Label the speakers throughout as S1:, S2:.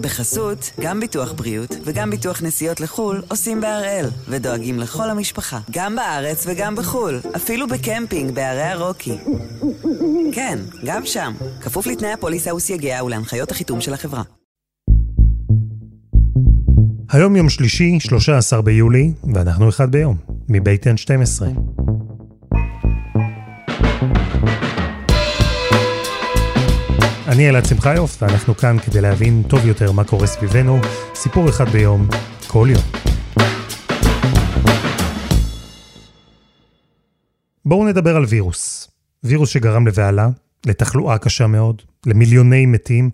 S1: בחסות, גם ביטוח בריאות וגם ביטוח נסיעות לחו"ל עושים בהראל, ודואגים לכל המשפחה, גם בארץ וגם בחו"ל, אפילו בקמפינג בערי הרוקי. כן, גם שם, כפוף לתנאי הפוליסה וסייגיה ולהנחיות החיתום של החברה.
S2: היום יום שלישי, 13 ביולי, ואנחנו אחד ביום, מבית N12. אני אלעד שמחיוף, ואנחנו כאן כדי להבין טוב יותר מה קורה סביבנו, סיפור אחד ביום, כל יום. בואו נדבר על וירוס. וירוס שגרם לבהלה, לתחלואה קשה מאוד, למיליוני מתים,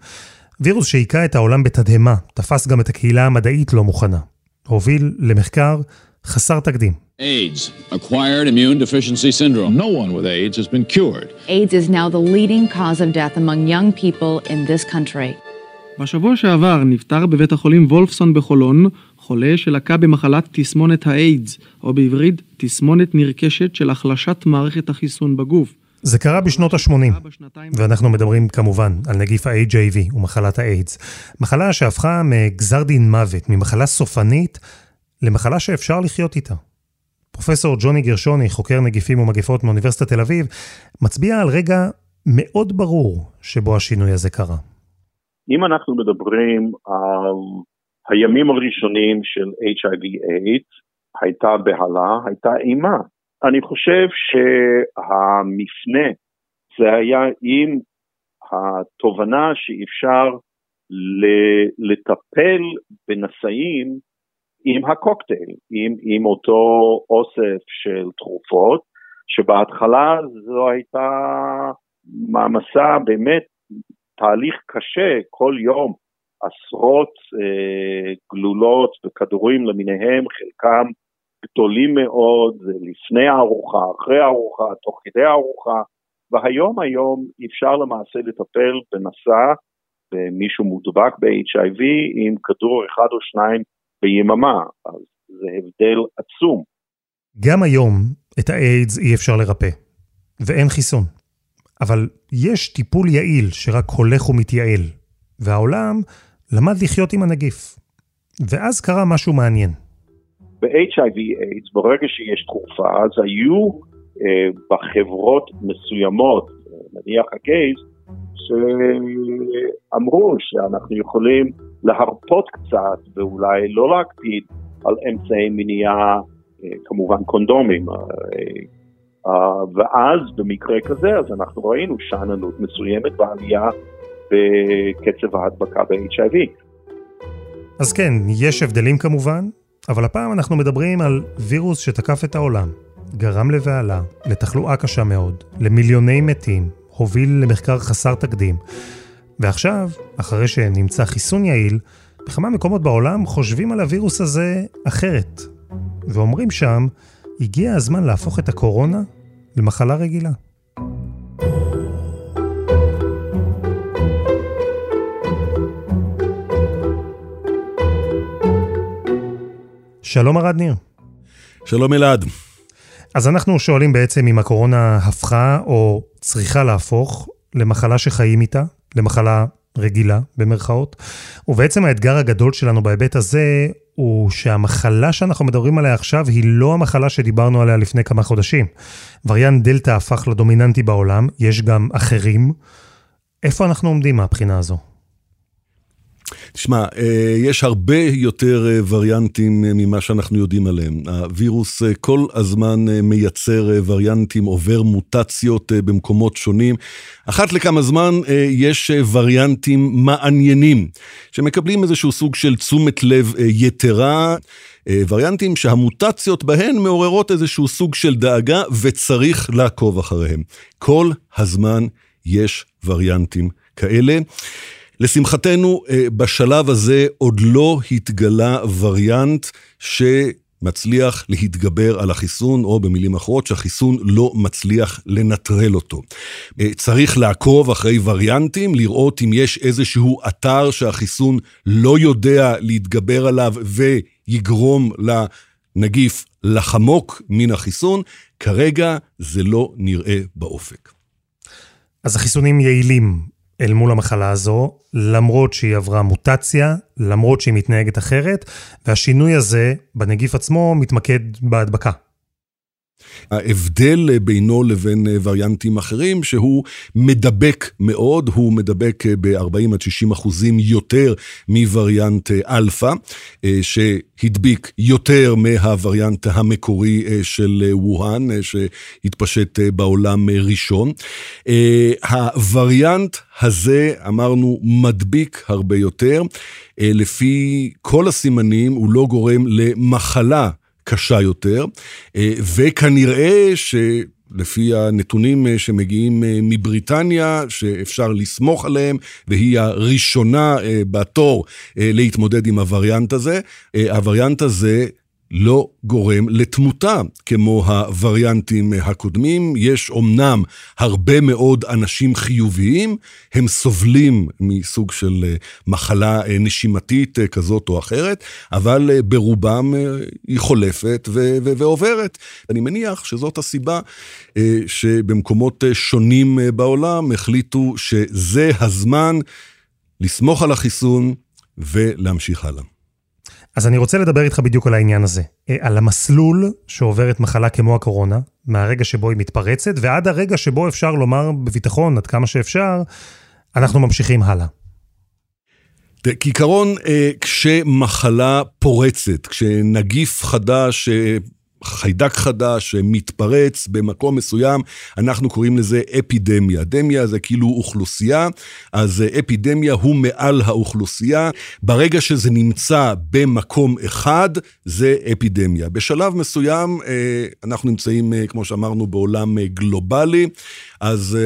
S2: וירוס שהיכה את העולם בתדהמה, תפס גם את הקהילה המדעית לא מוכנה. הוביל למחקר חסר תקדים. AIDS, acquired immune deficiency syndrome. No one with AIDS has been cured. AIDS is now the leading cause of death among young people in this country.
S3: בשבוע שעבר נפטר בבית החולים וולפסון בחולון חולה שלקה במחלת תסמונת האיידס, או בעברית תסמונת נרכשת של החלשת מערכת החיסון בגוף.
S2: זה קרה בשנות ה-80, ואנחנו מדברים כמובן על נגיף ה-HIV ומחלת האיידס. מחלה שהפכה מגזר דין מוות, ממחלה סופנית, למחלה שאפשר לחיות איתה. פרופסור ג'וני גרשוני, חוקר נגיפים ומגפות מאוניברסיטת תל אביב, מצביע על רגע מאוד ברור שבו השינוי הזה קרה.
S4: אם אנחנו מדברים על הימים הראשונים של HIV-AIDS, הייתה בהלה, הייתה אימה. אני חושב שהמפנה זה היה עם התובנה שאפשר לטפל בנשאים עם הקוקטייל, עם, עם אותו אוסף של תרופות, שבהתחלה זו הייתה מעמסה באמת תהליך קשה, כל יום. עשרות אה, גלולות וכדורים למיניהם, חלקם גדולים מאוד, לפני הארוחה, אחרי הארוחה, תוך כדי הארוחה, והיום היום אפשר למעשה לטפל בנשא, במישהו מודבק ב-HIV עם כדור אחד או שניים ביממה, אז זה הבדל עצום.
S2: גם היום את האיידס אי אפשר לרפא, ואין חיסון. אבל יש טיפול יעיל שרק הולך ומתייעל, והעולם למד לחיות עם הנגיף. ואז קרה משהו מעניין.
S4: ב-HIV AIDS, ברגע שיש תרופה, אז היו אה, בחברות מסוימות, נניח הגייז, שאמרו שאנחנו יכולים להרפות קצת ואולי לא להקפיד על אמצעי מניעה, אה, כמובן קונדומים. אה, אה, ואז במקרה כזה, אז אנחנו ראינו שאננות מסוימת בעלייה בקצב ההדבקה ב-HIV.
S2: אז כן, יש הבדלים כמובן, אבל הפעם אנחנו מדברים על וירוס שתקף את העולם, גרם לבהלה, לתחלואה קשה מאוד, למיליוני מתים, הוביל למחקר חסר תקדים. ועכשיו, אחרי שנמצא חיסון יעיל, בכמה מקומות בעולם חושבים על הווירוס הזה אחרת. ואומרים שם, הגיע הזמן להפוך את הקורונה למחלה רגילה. שלום ארד ניר.
S5: שלום אלעד.
S2: אז אנחנו שואלים בעצם אם הקורונה הפכה או צריכה להפוך למחלה שחיים איתה, למחלה רגילה במרכאות. ובעצם האתגר הגדול שלנו בהיבט הזה הוא שהמחלה שאנחנו מדברים עליה עכשיו היא לא המחלה שדיברנו עליה לפני כמה חודשים. וריאנט דלתא הפך לדומיננטי בעולם, יש גם אחרים. איפה אנחנו עומדים מהבחינה הזו?
S5: תשמע, אה, יש הרבה יותר אה, וריאנטים אה, ממה שאנחנו יודעים עליהם. הווירוס כל הזמן מייצר וריאנטים, עובר מוטציות במקומות שונים. אחת לכמה זמן יש וריאנטים מעניינים, שמקבלים איזשהו סוג של תשומת לב יתרה. וריאנטים שהמוטציות בהן מעוררות איזשהו סוג של דאגה וצריך לעקוב אחריהם. כל הזמן יש וריאנטים כאלה. לשמחתנו, אה, בשלב הזה עוד לא התגלה וריאנט שמצליח להתגבר על החיסון, או במילים אחרות, שהחיסון לא מצליח לנטרל אותו. אה, צריך לעקוב אחרי וריאנטים, לראות אם יש איזשהו אתר שהחיסון לא יודע להתגבר עליו ויגרום לנגיף לחמוק מן החיסון. כרגע זה לא נראה באופק.
S2: אז החיסונים יעילים, אל מול המחלה הזו, למרות שהיא עברה מוטציה, למרות שהיא מתנהגת אחרת, והשינוי הזה בנגיף עצמו מתמקד בהדבקה.
S5: ההבדל בינו לבין וריאנטים אחרים, שהוא מדבק מאוד, הוא מדבק ב-40 עד 60 אחוזים יותר מווריאנט אלפא, שהדביק יותר מהווריאנט המקורי של ווהאן, שהתפשט בעולם ראשון. הווריאנט הזה, אמרנו, מדביק הרבה יותר. לפי כל הסימנים, הוא לא גורם למחלה. קשה יותר, אה, וכנראה שלפי הנתונים אה, שמגיעים אה, מבריטניה, שאפשר לסמוך עליהם, והיא הראשונה בתור להתמודד עם הווריאנט הזה, הווריאנט הזה לא גורם לתמותה כמו הווריאנטים הקודמים. יש אומנם הרבה מאוד אנשים חיוביים, הם סובלים מסוג של אה, מחלה אה, נשימתית אה, כזאת או אחרת, אבל ברובם היא חולפת ועוברת. אני מניח שזאת הסיבה שבמקומות שונים בעולם החליטו שזה הזמן לסמוך על החיסון ולהמשיך הלאה.
S2: אז אני רוצה לדבר איתך בדיוק על העניין הזה. אה, על המסלול שעוברת מחלה כמו הקורונה, מהרגע שבו היא מתפרצת, ועד הרגע שבו אפשר לומר בביטחון, עד כמה שאפשר, אנחנו ממשיכים הלאה.
S5: כעיקרון, אה, כשמחלה פורצת, כשנגיף חדש אה, חיידק חדש שמתפרץ במקום מסוים, אנחנו קוראים לזה אפידמיה. דמיה זה כאילו אוכלוסייה, אז אפידמיה הוא מעל האוכלוסייה. ברגע שזה נמצא במקום אחד, זה אפידמיה. בשלב מסוים, אה, אנחנו נמצאים, אה, כמו שאמרנו, בעולם אה, גלובלי, אז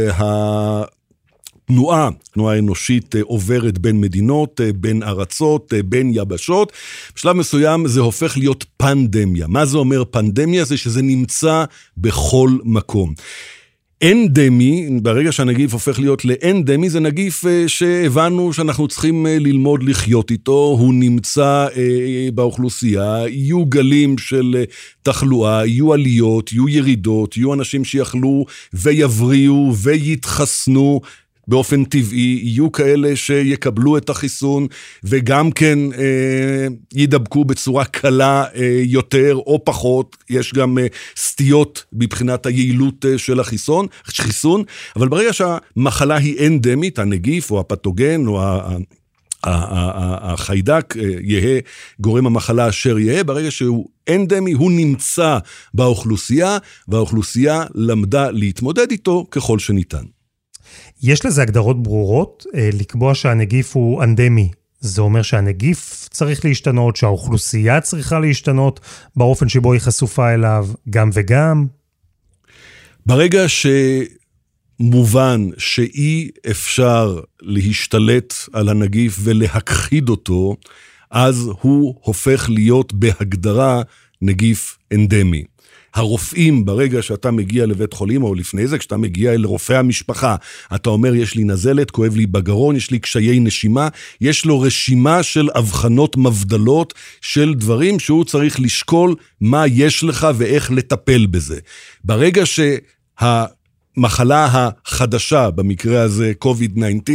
S5: תנועה, תנועה אנושית אה, עוברת בין מדינות, אה, בין ארצות, אה, בין יבשות. בשלב מסוים זה הופך להיות פנדמיה. מה זה אומר פנדמיה? זה שזה נמצא בכל מקום. אנדמי, ברגע שהנגיף הופך להיות לאנדמי, זה נגיף שהבנו שאנחנו צריכים ללמוד לחיות איתו, הוא נמצא באוכלוסייה, יהיו גלים של תחלואה, יהיו עליות, יהיו ירידות, יהיו אנשים שיכלו ויבריאו ויתחסנו, באופן טבעי, יהיו כאלה שיקבלו את החיסון וגם כן אה, ידבקו בצורה קלה אה, יותר או פחות, יש גם אה, סטיות מבחינת היעילות אה, של החיסון, חיסון, אבל ברגע שהמחלה היא אנדמית, הנגיף או הפתוגן או ה... החיידק אה, יהא גורם המחלה אשר יהא, ברגע שהוא אנדמי, הוא נמצא באוכלוסייה, והאוכלוסייה למדה להתמודד איתו ככל שניתן.
S2: יש לזה הגדרות ברורות? אה, לקבוע שהנגיף הוא אנדמי, זה אומר שהנגיף צריך להשתנות, שהאוכלוסייה צריכה להשתנות באופן שבו היא חשופה אליו, גם וגם?
S5: ברגע שמובן שאי אפשר להשתלט על הנגיף ולהכחיד אותו, אז הוא הופך להיות בהגדרה נגיף אנדמי. הרופאים, ברגע שאתה מגיע לבית חולים, או לפני זה, כשאתה מגיע אל רופא המשפחה, אתה אומר, יש לי נזלת, כואב לי בגרון, יש לי קשיי נשימה, יש לו רשימה של אבחנות מבדלות של דברים שהוא צריך לשקול מה יש לך ואיך לטפל בזה. ברגע שה... המחלה החדשה, במקרה הזה COVID-19,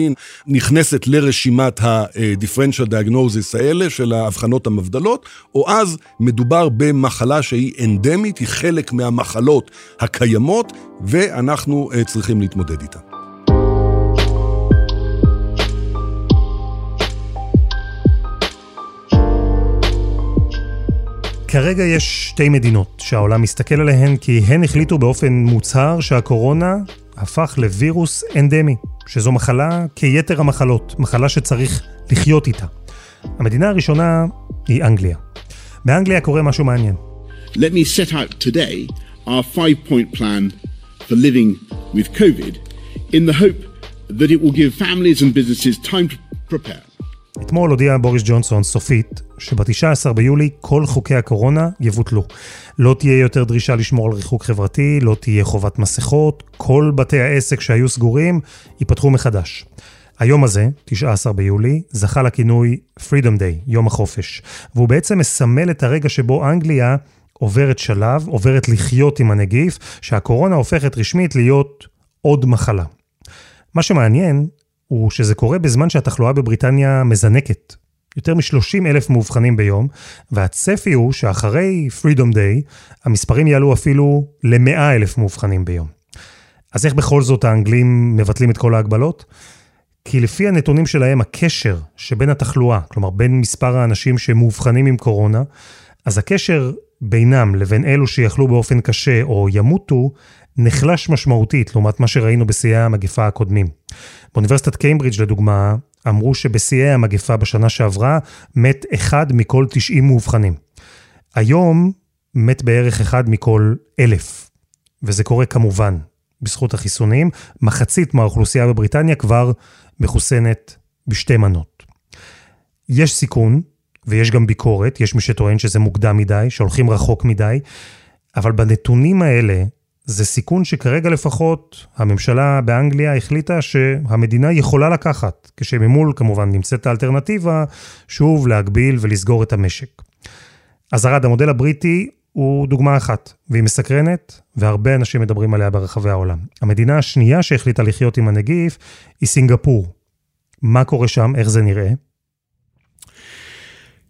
S5: נכנסת לרשימת ה-differential diagnosis האלה של האבחנות המבדלות, או אז מדובר במחלה שהיא אנדמית, היא חלק מהמחלות הקיימות, ואנחנו אה, צריכים להתמודד איתה.
S2: כרגע יש שתי מדינות שהעולם מסתכל עליהן כי הן החליטו באופן מוצהר שהקורונה הפך לווירוס אנדמי, שזו מחלה כיתר המחלות, מחלה שצריך לחיות איתה. המדינה הראשונה היא אנגליה. באנגליה קורה משהו מעניין.
S6: Let me set out today our five-point plan for living with COVID in the hope that it will give families and businesses time to prepare.
S2: אתמול הודיע בוריס ג'ונסון סופית שב-19 ביולי כל חוקי הקורונה יבוטלו. לא תהיה יותר דרישה לשמור על ריחוק חברתי, לא תהיה חובת מסכות, כל בתי העסק שהיו סגורים ייפתחו מחדש. היום הזה, 19 ביולי, זכה לכינוי Freedom Day, יום החופש, והוא בעצם מסמל את הרגע שבו אנגליה עוברת שלב, עוברת לחיות עם הנגיף, שהקורונה הופכת רשמית להיות עוד מחלה. מה שמעניין הוא שזה קורה בזמן שהתחלואה בבריטניה מזנקת. יותר מ-30 אלף מאובחנים ביום, והצפי הוא שאחרי Freedom Day, המספרים יעלו אפילו ל-100 אלף מאובחנים ביום. אז איך בכל זאת האנגלים מבטלים את כל ההגבלות? כי לפי הנתונים שלהם, הקשר שבין התחלואה, כלומר בין מספר האנשים שמאובחנים עם קורונה, אז הקשר בינם לבין אלו שיחלו באופן קשה או ימותו, נחלש משמעותית לעומת מה שראינו בשיאי המגפה הקודמים. באוניברסיטת קיימברידג' לדוגמה, אמרו שבשיאי המגפה בשנה שעברה מת אחד מכל 90 מאובחנים. היום מת בערך אחד מכל אלף. וזה קורה כמובן בזכות החיסונים. מחצית מהאוכלוסייה בבריטניה כבר מחוסנת בשתי מנות. יש סיכון, ויש גם ביקורת, יש מי שטוען שזה מוקדם מדי, שהולכים רחוק מדי, אבל בנתונים האלה, זה סיכון שכרגע לפחות הממשלה באנגליה החליטה שהמדינה יכולה לקחת, כשממול כמובן נמצאת האלטרנטיבה, שוב להגביל ולסגור את המשק. אז ארד, המודל הבריטי הוא דוגמה אחת, והיא מסקרנת, והרבה אנשים מדברים עליה ברחבי העולם. המדינה השנייה שהחליטה לחיות עם הנגיף היא סינגפור. מה קורה שם, איך זה נראה?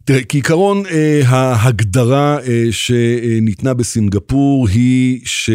S5: תראה, כעיקרון אה, ההגדרה אה, שניתנה בסינגפור היא ש...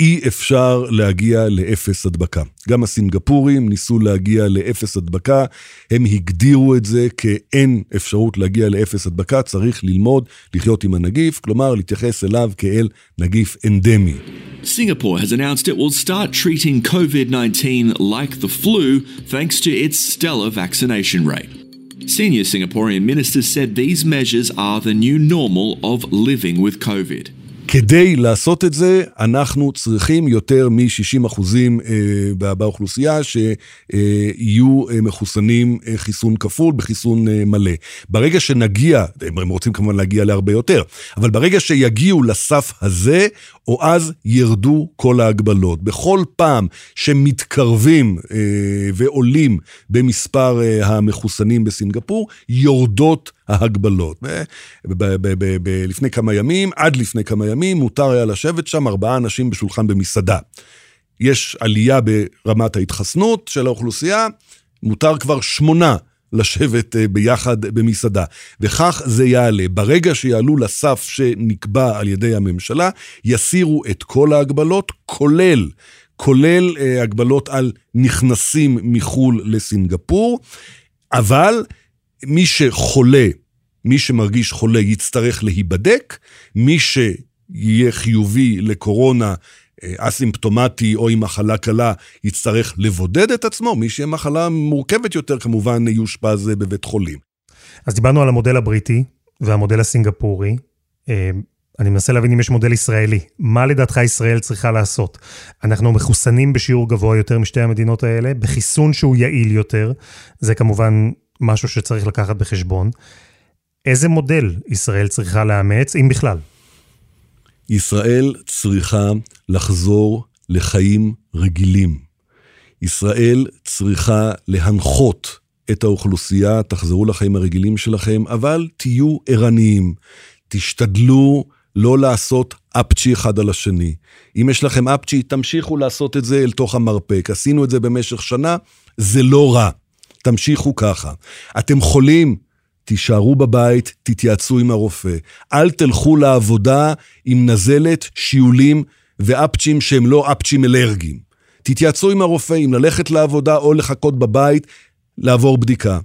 S5: אי אפשר להגיע לאפס הדבקה. גם הסינגפורים ניסו להגיע לאפס הדבקה, הם הגדירו את זה כאין אפשרות להגיע לאפס הדבקה, צריך ללמוד לחיות עם הנגיף, כלומר להתייחס אליו כאל נגיף אנדמי.
S7: Singapore has announced it will start treating COVID-19 like the flu thanks to its stellar vaccination rate. Senior Singaporean ministers said these measures are the new normal of living with COVID.
S5: כדי לעשות את זה, אנחנו צריכים יותר מ-60 אחוזים אה, באוכלוסייה שיהיו אה, מחוסנים אה, חיסון כפול בחיסון מלא. ברגע שנגיע, הם רוצים כמובן להגיע להרבה יותר, אבל ברגע שיגיעו לסף הזה, או אז ירדו כל ההגבלות. בכל פעם שמתקרבים ועולים במספר המחוסנים בסינגפור, יורדות ההגבלות. לפני כמה ימים, עד לפני כמה ימים, מותר היה לשבת שם ארבעה אנשים בשולחן במסעדה. יש עלייה ברמת ההתחסנות של האוכלוסייה, מותר כבר שמונה לשבת אה, ביחד במסעדה. וכך זה יעלה. ברגע שיעלו לסף שנקבע על ידי הממשלה, יסירו את כל ההגבלות, כולל, כולל אה, הגבלות על נכנסים מחו"ל לסינגפור, אבל מי שחולה, מי שמרגיש חולה יצטרך להיבדק, מי שיהיה חיובי לקורונה אה, אסימפטומטי או עם מחלה קלה יצטרך לבודד את עצמו, מי שיהיה מחלה מורכבת יותר כמובן יאושפז בבית חולים.
S2: אז דיברנו על המודל הבריטי והמודל הסינגפורי. אה, אני מנסה להבין אם יש מודל ישראלי. מה לדעתך ישראל צריכה לעשות? אנחנו מחוסנים בשיעור גבוה יותר משתי המדינות האלה, בחיסון שהוא יעיל יותר. זה כמובן משהו שצריך לקחת בחשבון. איזה מודל ישראל צריכה לאמץ, אם בכלל?
S5: ישראל צריכה לחזור לחיים רגילים. ישראל צריכה להנחות את האוכלוסייה, תחזרו לחיים הרגילים שלכם, אבל תהיו ערניים. תשתדלו לא לעשות אפצ'י אחד על השני. אם יש לכם אפצ'י, תמשיכו לעשות את זה אל תוך המרפק. עשינו את זה במשך שנה, זה לא רע. תמשיכו ככה. אתם חולים, תישארו בבית, תתייעצו עם הרופא. אל תלכו לעבודה עם נזלת, שיעולים ואפצ'ים שהם לא אפצ'ים אלרגיים. תתייעצו עם הרופא אם ללכת לעבודה או לחכות בבית, לעבור בדיקה.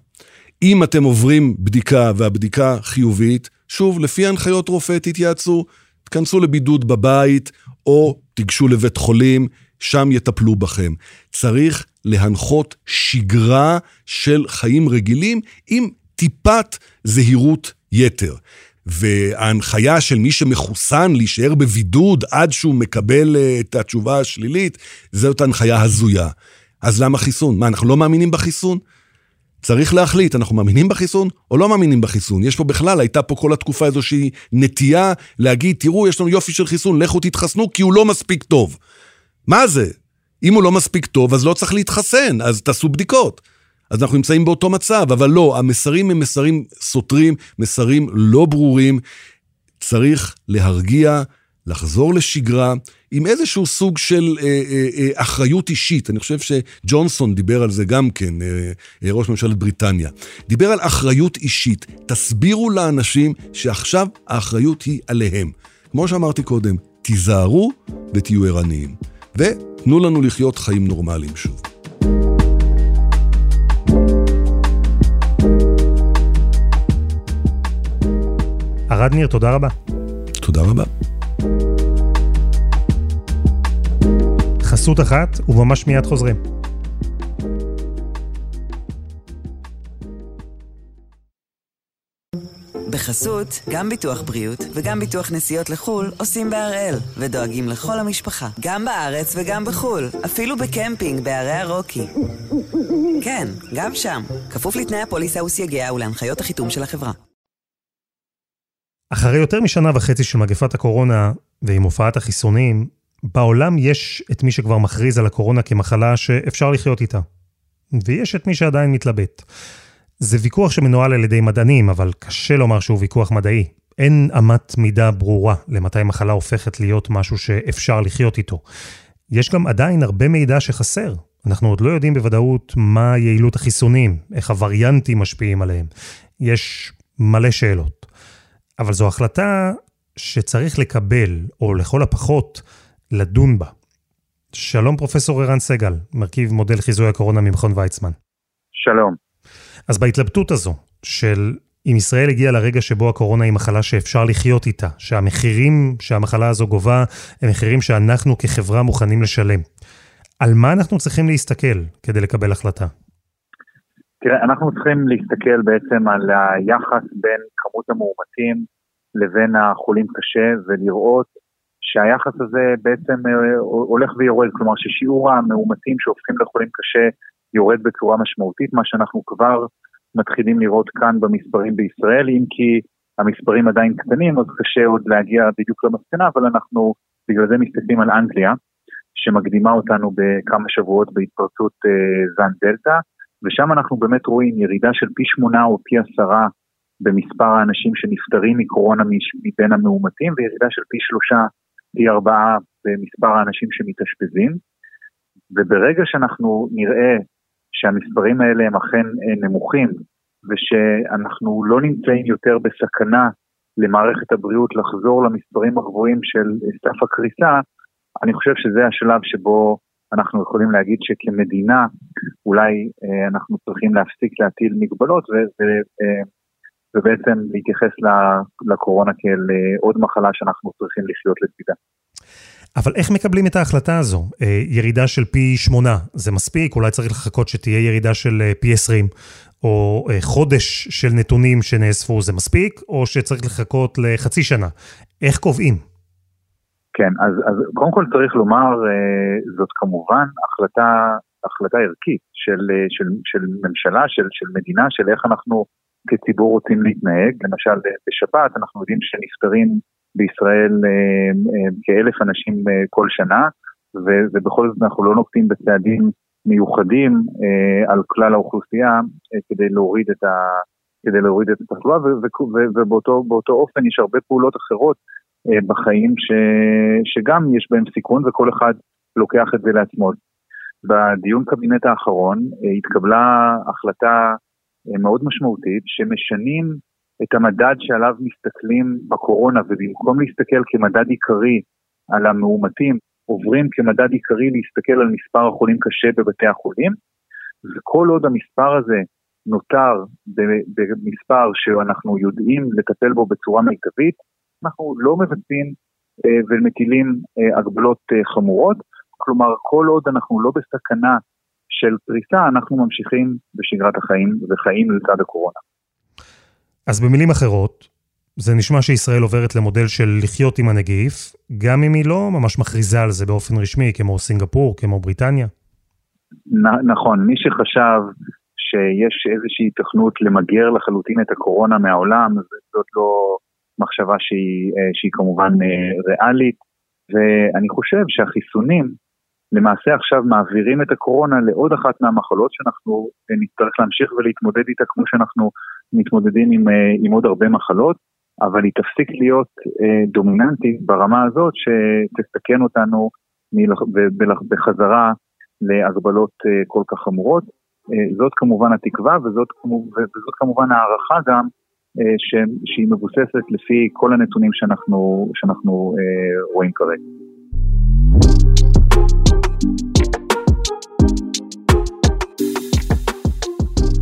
S5: אם אתם עוברים בדיקה והבדיקה חיובית, שוב, לפי הנחיות רופא תתייעצו, תכנסו לבידוד בבית או תיגשו לבית חולים, שם יטפלו בכם. צריך להנחות שגרה של חיים רגילים עם טיפת זהירות יתר. וההנחיה של מי שמחוסן להישאר בבידוד עד שהוא מקבל אה, את התשובה השלילית, זאת הנחיה הזויה. אז למה חיסון? מה, אנחנו לא מאמינים בחיסון? צריך להחליט, אנחנו מאמינים בחיסון או לא מאמינים בחיסון. יש פה בכלל, הייתה פה כל התקופה איזושהי נטייה להגיד, תראו, יש לנו יופי של חיסון, לכו תתחסנו כי הוא לא מספיק טוב. מה זה? אם הוא לא מספיק טוב, אז לא צריך להתחסן, אז תעשו בדיקות. אז אנחנו נמצאים באותו מצב, אבל לא, המסרים הם מסרים סותרים, מסרים לא ברורים. צריך להרגיע, לחזור לשגרה עם איזשהו סוג של אה, אה, אה, אחריות אישית. אני חושב שג'ונסון דיבר על זה גם כן, אה, אה, ראש ממשלת בריטניה. דיבר על אחריות אישית. תסבירו לאנשים שעכשיו האחריות היא עליהם. כמו שאמרתי קודם, תיזהרו ותהיו ערניים. ותנו לנו לחיות חיים נורמליים שוב.
S2: ערד ניר, תודה רבה.
S5: תודה רבה.
S2: חסות אחת, וממש מיד חוזרים.
S1: בחסות, גם ביטוח בריאות וגם ביטוח נסיעות לחו"ל עושים בהראל, ודואגים לכל המשפחה, גם בארץ וגם בחו"ל, אפילו בקמפינג בערי הרוקי. כן, גם שם, כפוף לתנאי הפוליסה וסייגיה ולהנחיות החיתום של החברה.
S2: אחרי יותר משנה וחצי של מגפת הקורונה ועם הופעת החיסונים, בעולם יש את מי שכבר מכריז על הקורונה כמחלה שאפשר לחיות איתה. ויש את מי שעדיין מתלבט. זה ויכוח שמנוהל על ידי מדענים, אבל קשה לומר שהוא ויכוח מדעי. אין אמת מידה ברורה למתי מחלה הופכת להיות משהו שאפשר לחיות איתו. יש גם עדיין הרבה מידע שחסר. אנחנו עוד לא יודעים בוודאות מה יעילות החיסונים, איך הווריאנטים משפיעים עליהם. יש מלא שאלות. אבל זו החלטה שצריך לקבל, או לכל הפחות, לדון בה. שלום פרופסור ערן סגל, מרכיב מודל חיזוי הקורונה ממכון ויצמן.
S8: שלום.
S2: אז בהתלבטות הזו, של אם ישראל הגיעה לרגע שבו הקורונה היא מחלה שאפשר לחיות איתה, שהמחירים שהמחלה הזו גובה הם מחירים שאנחנו כחברה מוכנים לשלם. על מה אנחנו צריכים להסתכל כדי לקבל החלטה?
S8: תראה, אנחנו צריכים להסתכל בעצם על היחס בין כמות המאומתים לבין החולים קשה ולראות שהיחס הזה בעצם אה, הולך ויורד, כלומר ששיעור המאומתים שהופכים לחולים קשה יורד בצורה משמעותית, מה שאנחנו כבר מתחילים לראות כאן במספרים בישראל, אם כי המספרים עדיין קטנים, אז קשה עוד להגיע בדיוק למסקנה, אבל אנחנו בגלל זה מסתכלים על אנגליה, שמקדימה אותנו בכמה שבועות בהתפרצות אה, זן דלתא, ושם אנחנו באמת רואים ירידה של פי שמונה או פי עשרה במספר האנשים שנפטרים מקורונה מבין המאומתים, וירידה של פי שלושה, פי ארבעה במספר האנשים שמתאשפזים. וברגע שאנחנו נראה שהמספרים האלה הם אכן אה, נמוכים, ושאנחנו לא נמצאים יותר בסכנה למערכת הבריאות לחזור למספרים הגבוהים של סף הקריסה, אני חושב שזה השלב שבו אנחנו יכולים להגיד שכמדינה אולי אה, אנחנו צריכים להפסיק להטיל מגבלות ו, ו, אה, ובעצם להתייחס לקורונה כאל אה, עוד מחלה שאנחנו צריכים לחיות לצדה.
S2: אבל איך מקבלים את ההחלטה הזו? אה, ירידה של פי שמונה, זה מספיק? אולי צריך לחכות שתהיה ירידה של אה, פי עשרים, או חודש של נתונים שנאספו, זה מספיק? או שצריך לחכות לחצי שנה? איך קובעים?
S8: כן, אז, אז קודם כל צריך לומר, זאת כמובן החלטה, החלטה ערכית של, של, של ממשלה, של, של מדינה, של איך אנחנו כציבור רוצים להתנהג. למשל, בשבת אנחנו יודעים שנפטרים בישראל אה, אה, כאלף אנשים אה, כל שנה, ובכל זאת אנחנו לא נוקטים בצעדים מיוחדים על כלל האוכלוסייה כדי להוריד את ה... כדי להוריד את התחלואה, ובאותו אופן יש הרבה פעולות אחרות בחיים ש, שגם יש בהם סיכון וכל אחד לוקח את זה לעצמו. בדיון קבינט האחרון התקבלה החלטה מאוד משמעותית, שמשנים את המדד שעליו מסתכלים בקורונה, ובמקום להסתכל כמדד עיקרי על המאומתים, עוברים כמדד עיקרי להסתכל על מספר החולים קשה בבתי החולים, וכל עוד המספר הזה נותר במספר שאנחנו יודעים לטפל בו בצורה מיטבית, אנחנו לא מבצעים אה, ומטילים אה, הגבלות חמורות, כלומר כל עוד אנחנו לא בסכנה של פריסה, אנחנו ממשיכים בשגרת החיים וחיים לצד הקורונה.
S2: אז במילים אחרות, זה נשמע שישראל עוברת למודל של לחיות עם הנגיף, גם אם היא לא ממש מכריזה על זה באופן רשמי, כמו סינגפור, כמו בריטניה.
S8: נ- נכון, מי שחשב שיש איזושהי תכנות למגר לחלוטין את הקורונה מהעולם, זאת לא מחשבה שהיא, אה, שהיא כמובן אה, ריאלית, ואני חושב שהחיסונים למעשה עכשיו מעבירים את הקורונה לעוד אחת מהמחלות שאנחנו אה, נצטרך להמשיך ולהתמודד איתה כמו שאנחנו מתמודדים עם, אה, עם עוד הרבה מחלות. אבל היא תפסיק להיות אה, דומיננטית ברמה הזאת שתסכן אותנו בחזרה להגבלות אה, כל כך חמורות. זאת כמובן התקווה וזאת, וזאת כמובן הערכה גם ש, שהיא מבוססת לפי כל הנתונים שאנחנו, שאנחנו רואים כרגע.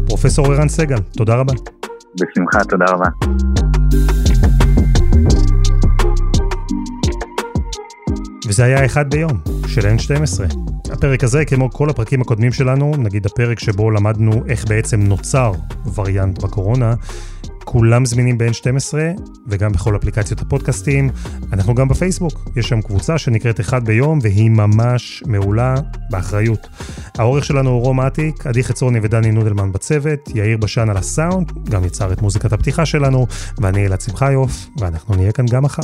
S2: פרופסור ערן סגל, תודה רבה.
S8: בשמחה, תודה רבה.
S2: וזה היה אחד ביום, של N12. הפרק הזה, כמו כל הפרקים הקודמים שלנו, נגיד הפרק שבו למדנו איך בעצם נוצר וריאנט בקורונה, כולם זמינים ב-N12 וגם בכל אפליקציות הפודקאסטים. אנחנו גם בפייסבוק, יש שם קבוצה שנקראת אחד ביום והיא ממש מעולה באחריות. העורך שלנו הוא רום אטיק, עדי חצרוני ודני נודלמן בצוות, יאיר בשן על הסאונד, גם יצר את מוזיקת הפתיחה שלנו, ואני אלעד שמחיוף, ואנחנו נהיה כאן גם מחר.